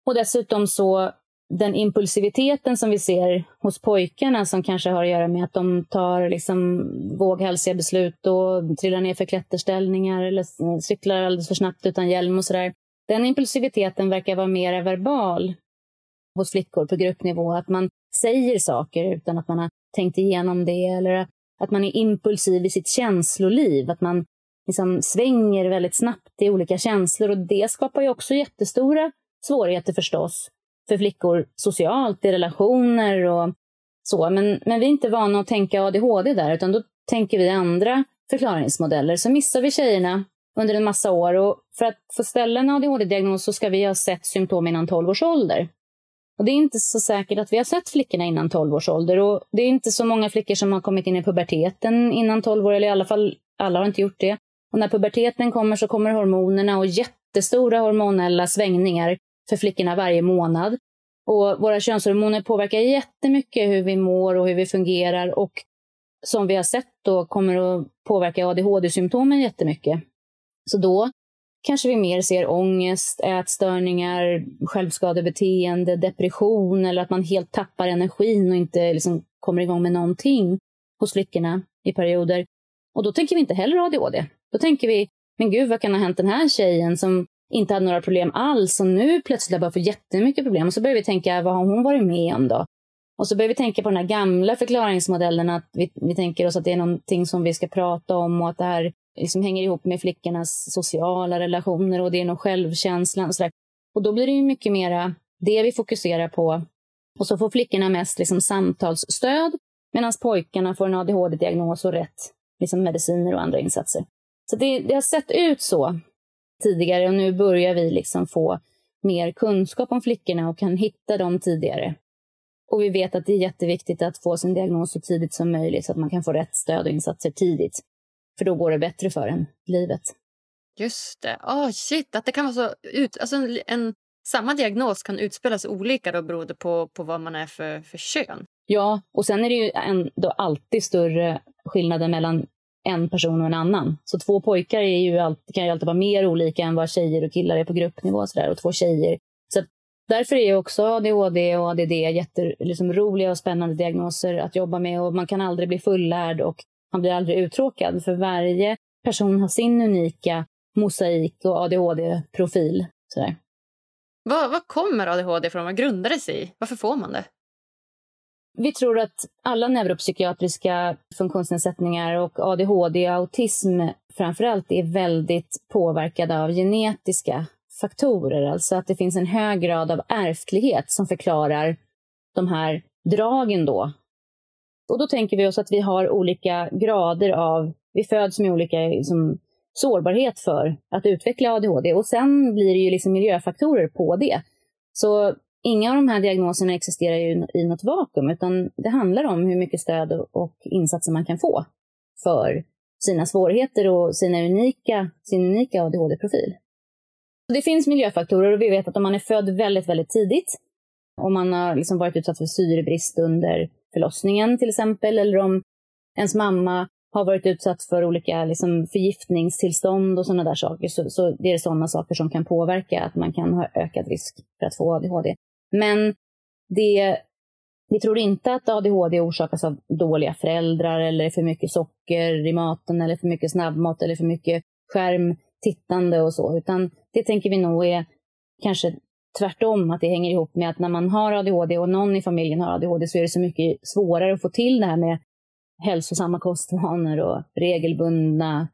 Och dessutom så den impulsiviteten som vi ser hos pojkarna som kanske har att göra med att de tar liksom våghalsiga beslut och trillar ner för klätterställningar eller cyklar alldeles för snabbt utan hjälm och sådär. Den impulsiviteten verkar vara mer verbal hos flickor på gruppnivå. Att man säger saker utan att man har tänkt igenom det eller att man är impulsiv i sitt känsloliv, att man liksom svänger väldigt snabbt i olika känslor. Och det skapar ju också jättestora svårigheter förstås för flickor socialt, i relationer och så. Men, men vi är inte vana att tänka ADHD där, utan då tänker vi andra förklaringsmodeller. Så missar vi tjejerna under en massa år. Och för att få ställa en ADHD-diagnos så ska vi ha sett symptom innan 12 års ålder. Och Det är inte så säkert att vi har sett flickorna innan 12 års ålder. Och Det är inte så många flickor som har kommit in i puberteten innan 12 år, eller i alla fall alla har inte gjort det. Och när puberteten kommer så kommer hormonerna och jättestora hormonella svängningar för flickorna varje månad. Och Våra könshormoner påverkar jättemycket hur vi mår och hur vi fungerar och som vi har sett då kommer att påverka ADHD-symptomen jättemycket. Så då kanske vi mer ser ångest, ätstörningar, självskadebeteende, depression eller att man helt tappar energin och inte liksom kommer igång med någonting hos flickorna i perioder. Och då tänker vi inte heller ADHD. Då tänker vi, men gud vad kan ha hänt den här tjejen som inte hade några problem alls och nu plötsligt bara får få jättemycket problem. Och så börjar vi tänka, vad har hon varit med om då? Och så börjar vi tänka på den här gamla förklaringsmodellen, att vi, vi tänker oss att det är någonting som vi ska prata om och att det här liksom hänger ihop med flickornas sociala relationer och det är nog självkänslan och sådär. Och då blir det ju mycket mera det vi fokuserar på. Och så får flickorna mest liksom samtalsstöd medan pojkarna får en ADHD-diagnos och rätt liksom mediciner och andra insatser. Så det, det har sett ut så tidigare och nu börjar vi liksom få mer kunskap om flickorna och kan hitta dem tidigare. Och vi vet att det är jätteviktigt att få sin diagnos så tidigt som möjligt så att man kan få rätt stöd och insatser tidigt. För då går det bättre för en, livet. Just det. Oh, shit, att det kan vara så... Ut, alltså en, en, samma diagnos kan utspelas olika då beroende på, på vad man är för, för kön. Ja, och sen är det ju ändå alltid större skillnader mellan en person och en annan. Så två pojkar är ju alltid, kan ju alltid vara mer olika än vad tjejer och killar är på gruppnivå. Och, så där, och två tjejer. Så därför är också ADHD och ADD jätteroliga liksom, och spännande diagnoser att jobba med. Och Man kan aldrig bli fullärd och man blir aldrig uttråkad. För varje person har sin unika mosaik och ADHD-profil. Vad, vad kommer ADHD från? Vad grundar det sig i? Varför får man det? Vi tror att alla neuropsykiatriska funktionsnedsättningar och ADHD och autism framförallt är väldigt påverkade av genetiska faktorer. Alltså att det finns en hög grad av ärftlighet som förklarar de här dragen då. Och då tänker vi oss att vi har olika grader av, vi föds med olika liksom, sårbarhet för att utveckla ADHD och sen blir det ju liksom miljöfaktorer på det. Så inga av de här diagnoserna existerar ju i något vakuum, utan det handlar om hur mycket stöd och insatser man kan få för sina svårigheter och sina unika, sin unika ADHD-profil. Det finns miljöfaktorer och vi vet att om man är född väldigt, väldigt tidigt, om man har liksom varit utsatt för syrebrist under förlossningen till exempel, eller om ens mamma har varit utsatt för olika liksom, förgiftningstillstånd och sådana där saker, så, så det är sådana saker som kan påverka att man kan ha ökad risk för att få ADHD. Men det, vi tror inte att ADHD orsakas av dåliga föräldrar eller för mycket socker i maten eller för mycket snabbmat eller för mycket skärmtittande och så, utan det tänker vi nog är kanske tvärtom, att det hänger ihop med att när man har ADHD och någon i familjen har ADHD så är det så mycket svårare att få till det här med hälsosamma kostvanor och regelbundna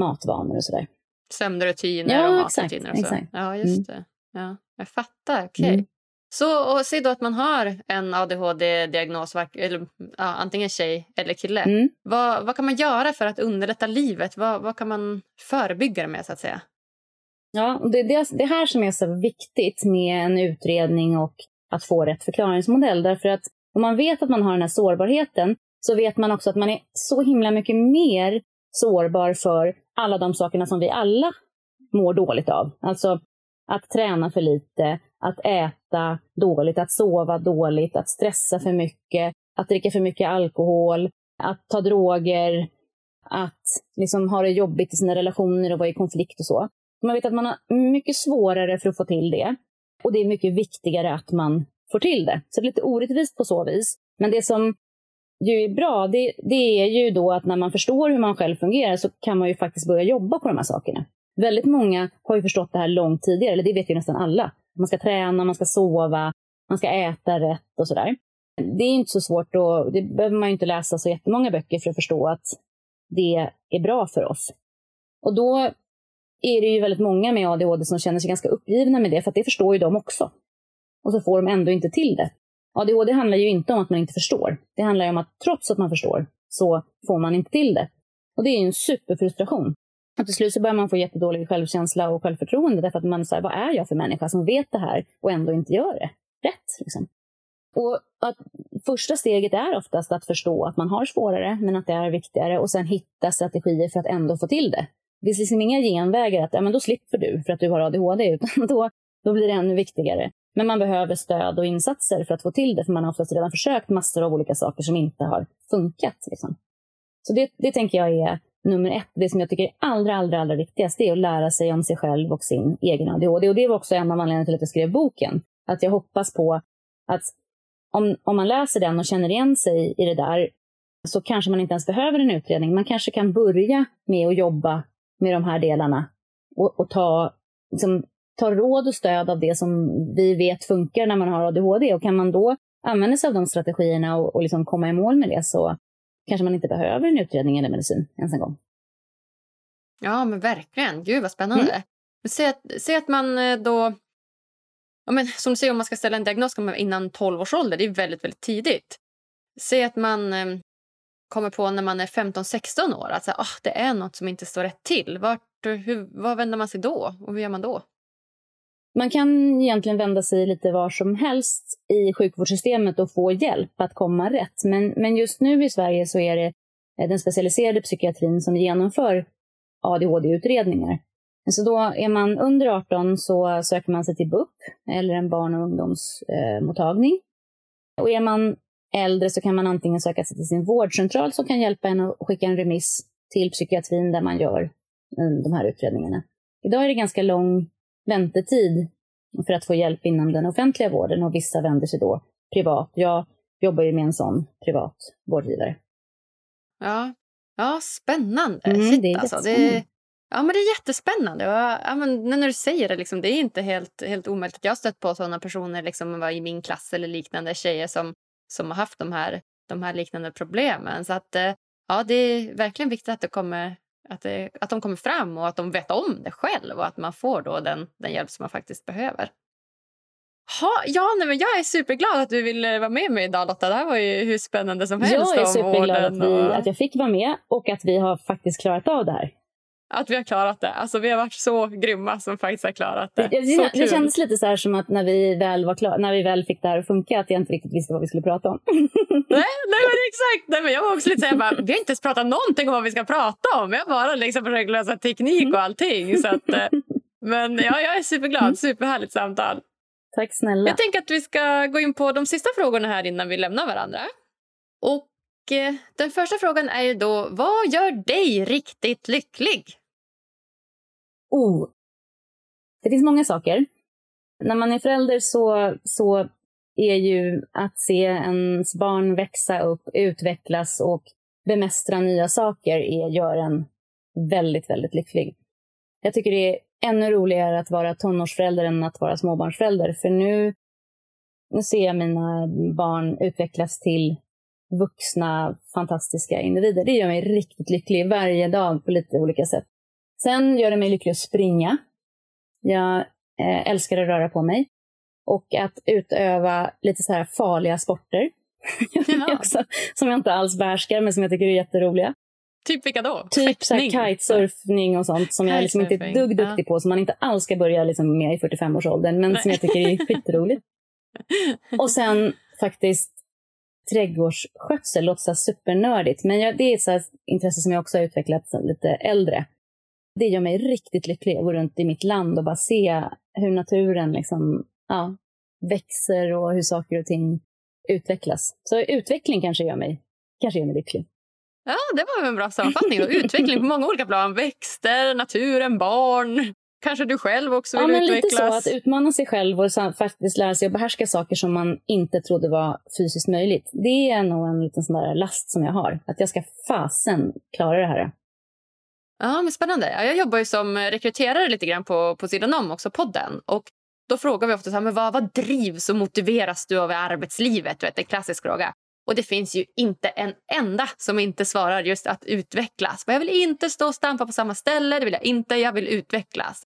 matvanor och sådär. Sömnrutiner ja, och matrutiner och så. Exakt. Ja, just mm. det. Ja, jag fattar. Okej. Okay. Mm. Så och säg då att man har en ADHD-diagnos, eller, ja, antingen tjej eller kille. Mm. Vad, vad kan man göra för att underlätta livet? Vad, vad kan man förebygga det med? så att säga? Ja, det är det, det här som är så viktigt med en utredning och att få rätt förklaringsmodell. Därför att om man vet att man har den här sårbarheten så vet man också att man är så himla mycket mer sårbar för alla de sakerna som vi alla mår dåligt av. Alltså att träna för lite, att äta dåligt, att sova dåligt, att stressa för mycket, att dricka för mycket alkohol, att ta droger, att liksom ha det jobbigt i sina relationer och vara i konflikt och så. Man vet att man har mycket svårare för att få till det. Och det är mycket viktigare att man får till det. Så det är lite orättvist på så vis. Men det som ju är bra, det, det är ju då att när man förstår hur man själv fungerar så kan man ju faktiskt börja jobba på de här sakerna. Väldigt många har ju förstått det här långt tidigare, eller det vet ju nästan alla. Man ska träna, man ska sova, man ska äta rätt och sådär. Det är inte så svårt och det behöver man ju inte läsa så jättemånga böcker för att förstå att det är bra för oss. Och då är det ju väldigt många med ADHD som känner sig ganska uppgivna med det, för att det förstår ju de också. Och så får de ändå inte till det. ADHD handlar ju inte om att man inte förstår. Det handlar om att trots att man förstår så får man inte till det. Och det är ju en superfrustration. Och till slut så börjar man få jättedålig självkänsla och självförtroende därför att man säger vad är jag för människa som vet det här och ändå inte gör det rätt? Liksom. Och att första steget är oftast att förstå att man har svårare, men att det är viktigare och sen hitta strategier för att ändå få till det. Det finns liksom inga genvägar att ja, men då slipper du för att du har ADHD, utan då, då blir det ännu viktigare. Men man behöver stöd och insatser för att få till det, för man har oftast redan försökt massor av olika saker som inte har funkat. Liksom. Så det, det tänker jag är nummer ett. Det som jag tycker är allra, allra, allra viktigast, det är att lära sig om sig själv och sin egen ADHD. Och det var också en av anledningarna till att jag skrev boken. Att jag hoppas på att om, om man läser den och känner igen sig i det där, så kanske man inte ens behöver en utredning. Man kanske kan börja med att jobba med de här delarna och, och ta, liksom, ta råd och stöd av det som vi vet funkar när man har ADHD. Och kan man då använda sig av de strategierna och, och liksom komma i mål med det så kanske man inte behöver en utredning eller medicin ens en gång. Ja, men verkligen. Gud vad spännande. Mm. Säg, att, säg att man eh, då... Ja, men, som du säger, om man ska ställa en diagnos innan 12 års ålder, det är väldigt, väldigt tidigt. Säg att man eh, kommer på när man är 15-16 år att så, oh, det är något som inte står rätt till. Vart, hur, vad vänder man sig då och hur gör man då? Man kan egentligen vända sig lite var som helst i sjukvårdssystemet och få hjälp att komma rätt. Men, men just nu i Sverige så är det eh, den specialiserade psykiatrin som genomför ADHD-utredningar. Så då är man under 18 så söker man sig till BUP eller en barn och ungdomsmottagning. Och är man äldre så kan man antingen söka sig till sin vårdcentral som kan hjälpa en att skicka en remiss till psykiatrin där man gör eh, de här utredningarna. Idag är det ganska lång väntetid för att få hjälp inom den offentliga vården och vissa vänder sig då privat. Jag jobbar ju med en sån privat vårdgivare. Ja, ja spännande. Mm, Shit, det är alltså. det, Ja, men det är jättespännande. Och, ja, men när du säger det, liksom, det är inte helt, helt omöjligt. Jag har stött på sådana personer liksom, i min klass eller liknande tjejer som, som har haft de här, de här liknande problemen. Så att, eh, ja, det är verkligen viktigt att det kommer att, det, att de kommer fram och att de vet om det själv och att man får då den, den hjälp som man faktiskt behöver. Ha, ja, nej, men jag är superglad att du ville vara med mig idag Lotta. Det här var ju hur spännande som helst. Jag är superglad att, vi, och... att jag fick vara med och att vi har faktiskt klarat av det här att vi har klarat det. Alltså, vi har varit så grymma som faktiskt har klarat det. Det, det, det kändes lite så som att när vi, väl var klar, när vi väl fick det här att funka att jag inte riktigt visste vad vi skulle prata om. nej, nej men exakt. Nej, men jag var också lite så här, bara, vi har inte ens pratat någonting om vad vi ska prata om. Jag bara liksom försökt lösa teknik och allting. Så att, eh, men ja, jag är superglad. Mm. Superhärligt samtal. Tack snälla. Jag tänker att vi ska gå in på de sista frågorna här innan vi lämnar varandra. Och eh, den första frågan är ju då, vad gör dig riktigt lycklig? Oh. Det finns många saker. När man är förälder så, så är ju att se ens barn växa upp, utvecklas och bemästra nya saker är, gör en väldigt, väldigt lycklig. Jag tycker det är ännu roligare att vara tonårsförälder än att vara småbarnsförälder. För nu, nu ser jag mina barn utvecklas till vuxna, fantastiska individer. Det gör mig riktigt lycklig varje dag på lite olika sätt. Sen gör det mig lycklig att springa. Jag eh, älskar att röra på mig. Och att utöva lite så här farliga sporter. också, som jag inte alls behärskar, men som jag tycker är jätteroliga. Typ vilka då? Typ så kitesurfning och sånt som jag liksom inte är dugg duktig ja. på, som man inte alls ska börja liksom med i 45-årsåldern, men Nej. som jag tycker är skitroligt. och sen faktiskt trädgårdsskötsel låter så supernördigt, men jag, det är ett intresse som jag också har utvecklat lite äldre. Det gör mig riktigt lycklig att gå runt i mitt land och bara se hur naturen liksom, ja, växer och hur saker och ting utvecklas. Så utveckling kanske gör mig, kanske gör mig lycklig. Ja, det var en bra sammanfattning. utveckling på många olika plan. Växter, naturen, barn. Kanske du själv också vill ja, men utvecklas? Lite så, att utmana sig själv och faktiskt lära sig att behärska saker som man inte trodde var fysiskt möjligt. Det är nog en liten sån där last som jag har. Att jag ska fasen klara det här. Ja, men Spännande. Jag jobbar ju som rekryterare lite grann på, på sidan om också, podden. Och då frågar vi ofta så här, men vad, vad drivs och motiveras du av i arbetslivet? Du vet, en klassisk fråga. Och det finns ju inte en enda som inte svarar just att utvecklas. Jag vill inte stå och stampa på samma ställe, det vill jag inte, jag vill utvecklas.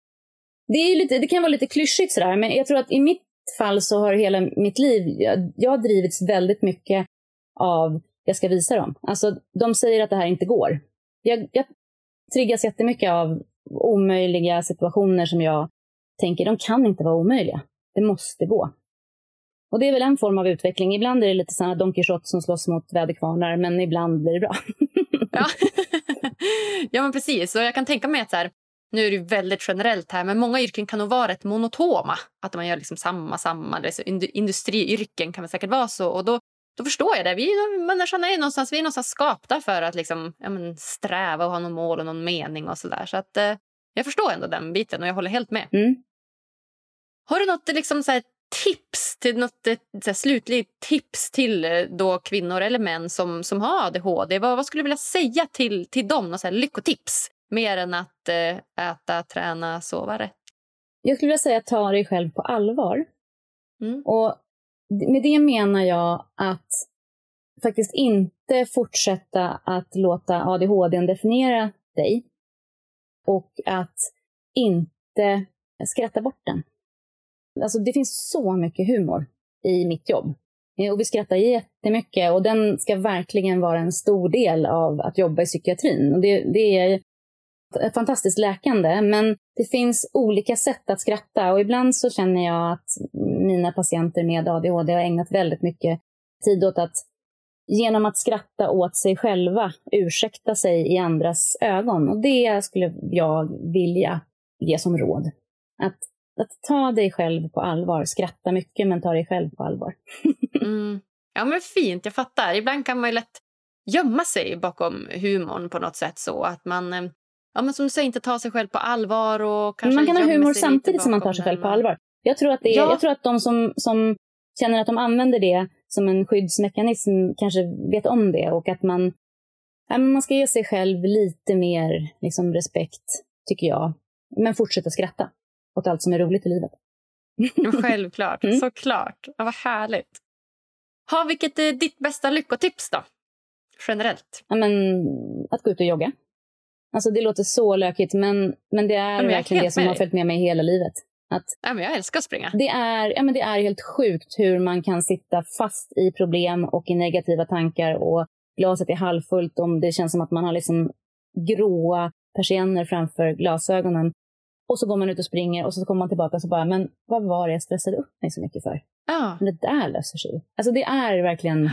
Det, är lite, det kan vara lite klyschigt sådär, men jag tror att i mitt fall så har hela mitt liv, jag, jag har drivits väldigt mycket av jag ska visa dem. Alltså, de säger att det här inte går. Jag, jag triggas jättemycket av omöjliga situationer som jag tänker, de kan inte vara omöjliga. Det måste gå. Och det är väl en form av utveckling. Ibland är det lite sådana Don Quijote som slåss mot väderkvarnar, men ibland blir det bra. ja. ja, men precis. Och jag kan tänka mig att så här, nu är det väldigt generellt här, men många yrken kan nog vara rätt monotoma. Att man gör liksom samma, samma. Alltså industriyrken kan väl säkert vara så. Och då, då förstår jag det. Vi människan är någonstans, vi är någonstans skapta för att liksom, ja, men, sträva och ha någon mål och någon mening och sådär. Så att eh, jag förstår ändå den biten och jag håller helt med. Mm. Har du något liksom, så här, tips till något så här, slutligt tips till eh, då kvinnor eller män som, som har ADHD? Vad, vad skulle du vilja säga till, till dem? Något så här, lyckotips? Mer än att eh, äta, träna, sova rätt. Jag skulle vilja säga ta dig själv på allvar. Mm. Och med det menar jag att faktiskt inte fortsätta att låta ADHD definiera dig. Och att inte skratta bort den. Alltså det finns så mycket humor i mitt jobb. Eh, och vi skrattar jättemycket och den ska verkligen vara en stor del av att jobba i psykiatrin. Och det, det är fantastiskt läkande, men det finns olika sätt att skratta och ibland så känner jag att mina patienter med ADHD har ägnat väldigt mycket tid åt att genom att skratta åt sig själva ursäkta sig i andras ögon. Och det skulle jag vilja ge som råd. Att, att ta dig själv på allvar. Skratta mycket, men ta dig själv på allvar. mm. Ja, men fint. Jag fattar. Ibland kan man ju lätt gömma sig bakom humorn på något sätt så att man eh, ja, men som du säger, inte ta sig själv på allvar. Och kanske man kan ha humor samtidigt som man tar sig själv på allvar. Jag tror att, det är, ja. jag tror att de som, som känner att de använder det som en skyddsmekanism kanske vet om det och att man, ja, man ska ge sig själv lite mer liksom, respekt, tycker jag. Men fortsätta skratta åt allt som är roligt i livet. Självklart, mm. såklart. Ja, vad härligt. Ha, vilket är ditt bästa lyckotips då? Generellt. Ja, men, att gå ut och jogga. Alltså det låter så lökigt, men, men det är verkligen det som har följt med mig hela livet. Att ja, men jag älskar att springa. Det är, ja, men det är helt sjukt hur man kan sitta fast i problem och i negativa tankar och glaset är halvfullt om det känns som att man har liksom gråa persienner framför glasögonen. Och så går man ut och springer och så kommer man tillbaka och så bara, men vad var det jag stressade upp mig så mycket för? Ja. Men det där löser sig. Alltså det är verkligen...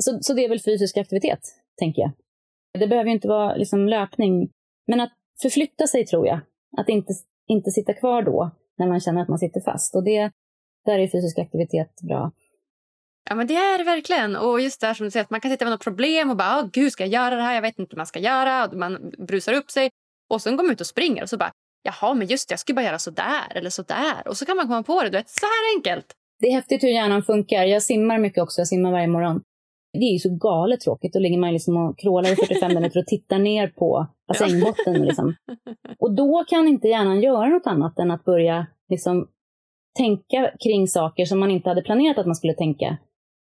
Så, så det är väl fysisk aktivitet, tänker jag. Det behöver inte vara liksom löpning, men att förflytta sig tror jag. Att inte, inte sitta kvar då när man känner att man sitter fast. Och det, där är fysisk aktivitet bra. Ja, men det är det verkligen. Och just där som du säger, att man kan sitta med något problem och bara, gud, ska jag göra det här? Jag vet inte vad man ska göra. Och man brusar upp sig. Och sen går man ut och springer och så bara, jaha, men just det, jag ska bara göra så där eller så där. Och så kan man komma på det, du vet, så här enkelt. Det är häftigt hur hjärnan funkar. Jag simmar mycket också, jag simmar varje morgon. Det är ju så galet tråkigt. Då ligger man liksom och krålar i 45 minuter och tittar ner på bassängbotten. Liksom. Och då kan inte hjärnan göra något annat än att börja liksom, tänka kring saker som man inte hade planerat att man skulle tänka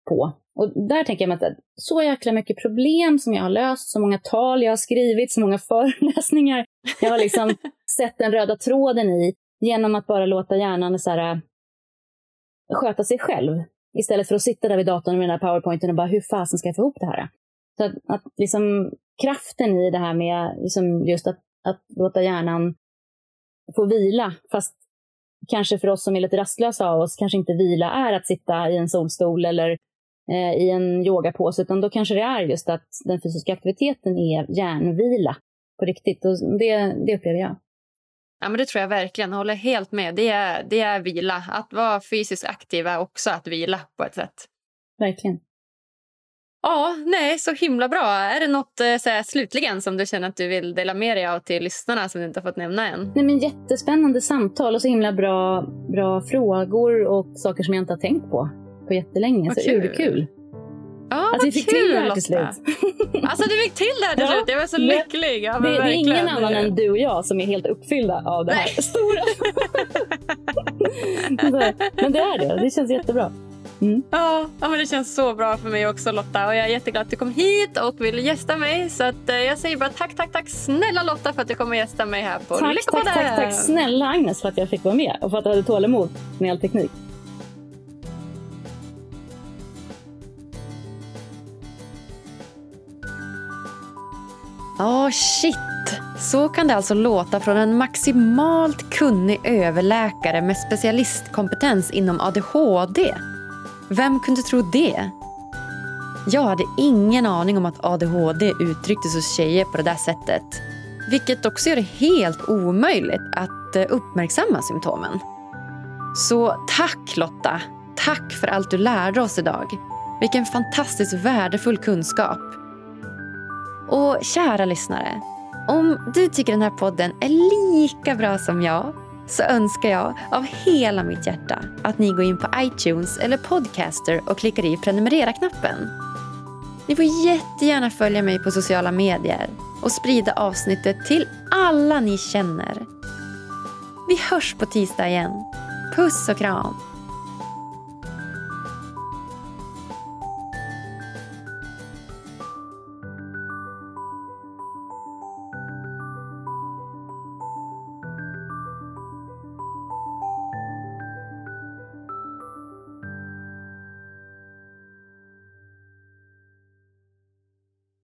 på. Och där tänker jag mig att så jäkla mycket problem som jag har löst, så många tal jag har skrivit, så många föreläsningar jag har liksom sett den röda tråden i genom att bara låta hjärnan så här, sköta sig själv. Istället för att sitta där vid datorn med den där powerpointen och bara hur fasen ska jag få ihop det här? Så att, att liksom, kraften i det här med liksom just att, att låta hjärnan få vila, fast kanske för oss som är lite rastlösa av oss, kanske inte vila är att sitta i en solstol eller eh, i en yogapåse, utan då kanske det är just att den fysiska aktiviteten är hjärnvila på riktigt. Och det, det upplever jag. Ja, men det tror jag verkligen. Jag håller helt med. Det är, det är vila. Att vara fysiskt aktiv är också att vila på ett sätt. Verkligen. Ja, nej, så himla bra. Är det något eh, så här, slutligen som du känner att du vill dela med dig av till lyssnarna som du inte har fått nämna än? Nej, men jättespännande samtal och så himla bra, bra frågor och saker som jag inte har tänkt på på jättelänge. Så kul. urkul. Ja, att vi fick kul, till det här till slut. Alltså du fick till det här till slut. Jag var så lycklig. Ja, Det, det är ingen annan än du och jag som är helt uppfyllda av det här Nej. stora. Men det är det. Det känns jättebra. Ja, ja, men det känns så bra för mig också Lotta. Och jag är jätteglad att du kom hit och ville gästa mig. Så att, eh, jag säger bara tack, tack, tack snälla Lotta för att du kommer gästa mig här på Tack, tack, Lyckopodden. tack, tack snälla Agnes för att jag fick vara med och för att du hade tålamod med all teknik. Ja, shit. Så kan det alltså låta från en maximalt kunnig överläkare med specialistkompetens inom ADHD. Vem kunde tro det? Jag hade ingen aning om att ADHD uttrycktes hos tjejer på det där sättet. Vilket också gör det helt omöjligt att eh, uppmärksamma symptomen. Så tack Lotta! Tack för allt du lärde oss idag. Vilken fantastiskt värdefull kunskap. Och kära lyssnare, om du tycker den här podden är lika bra som jag så önskar jag av hela mitt hjärta att ni går in på iTunes eller Podcaster och klickar i prenumerera-knappen. Ni får jättegärna följa mig på sociala medier och sprida avsnittet till alla ni känner. Vi hörs på tisdag igen. Puss och kram!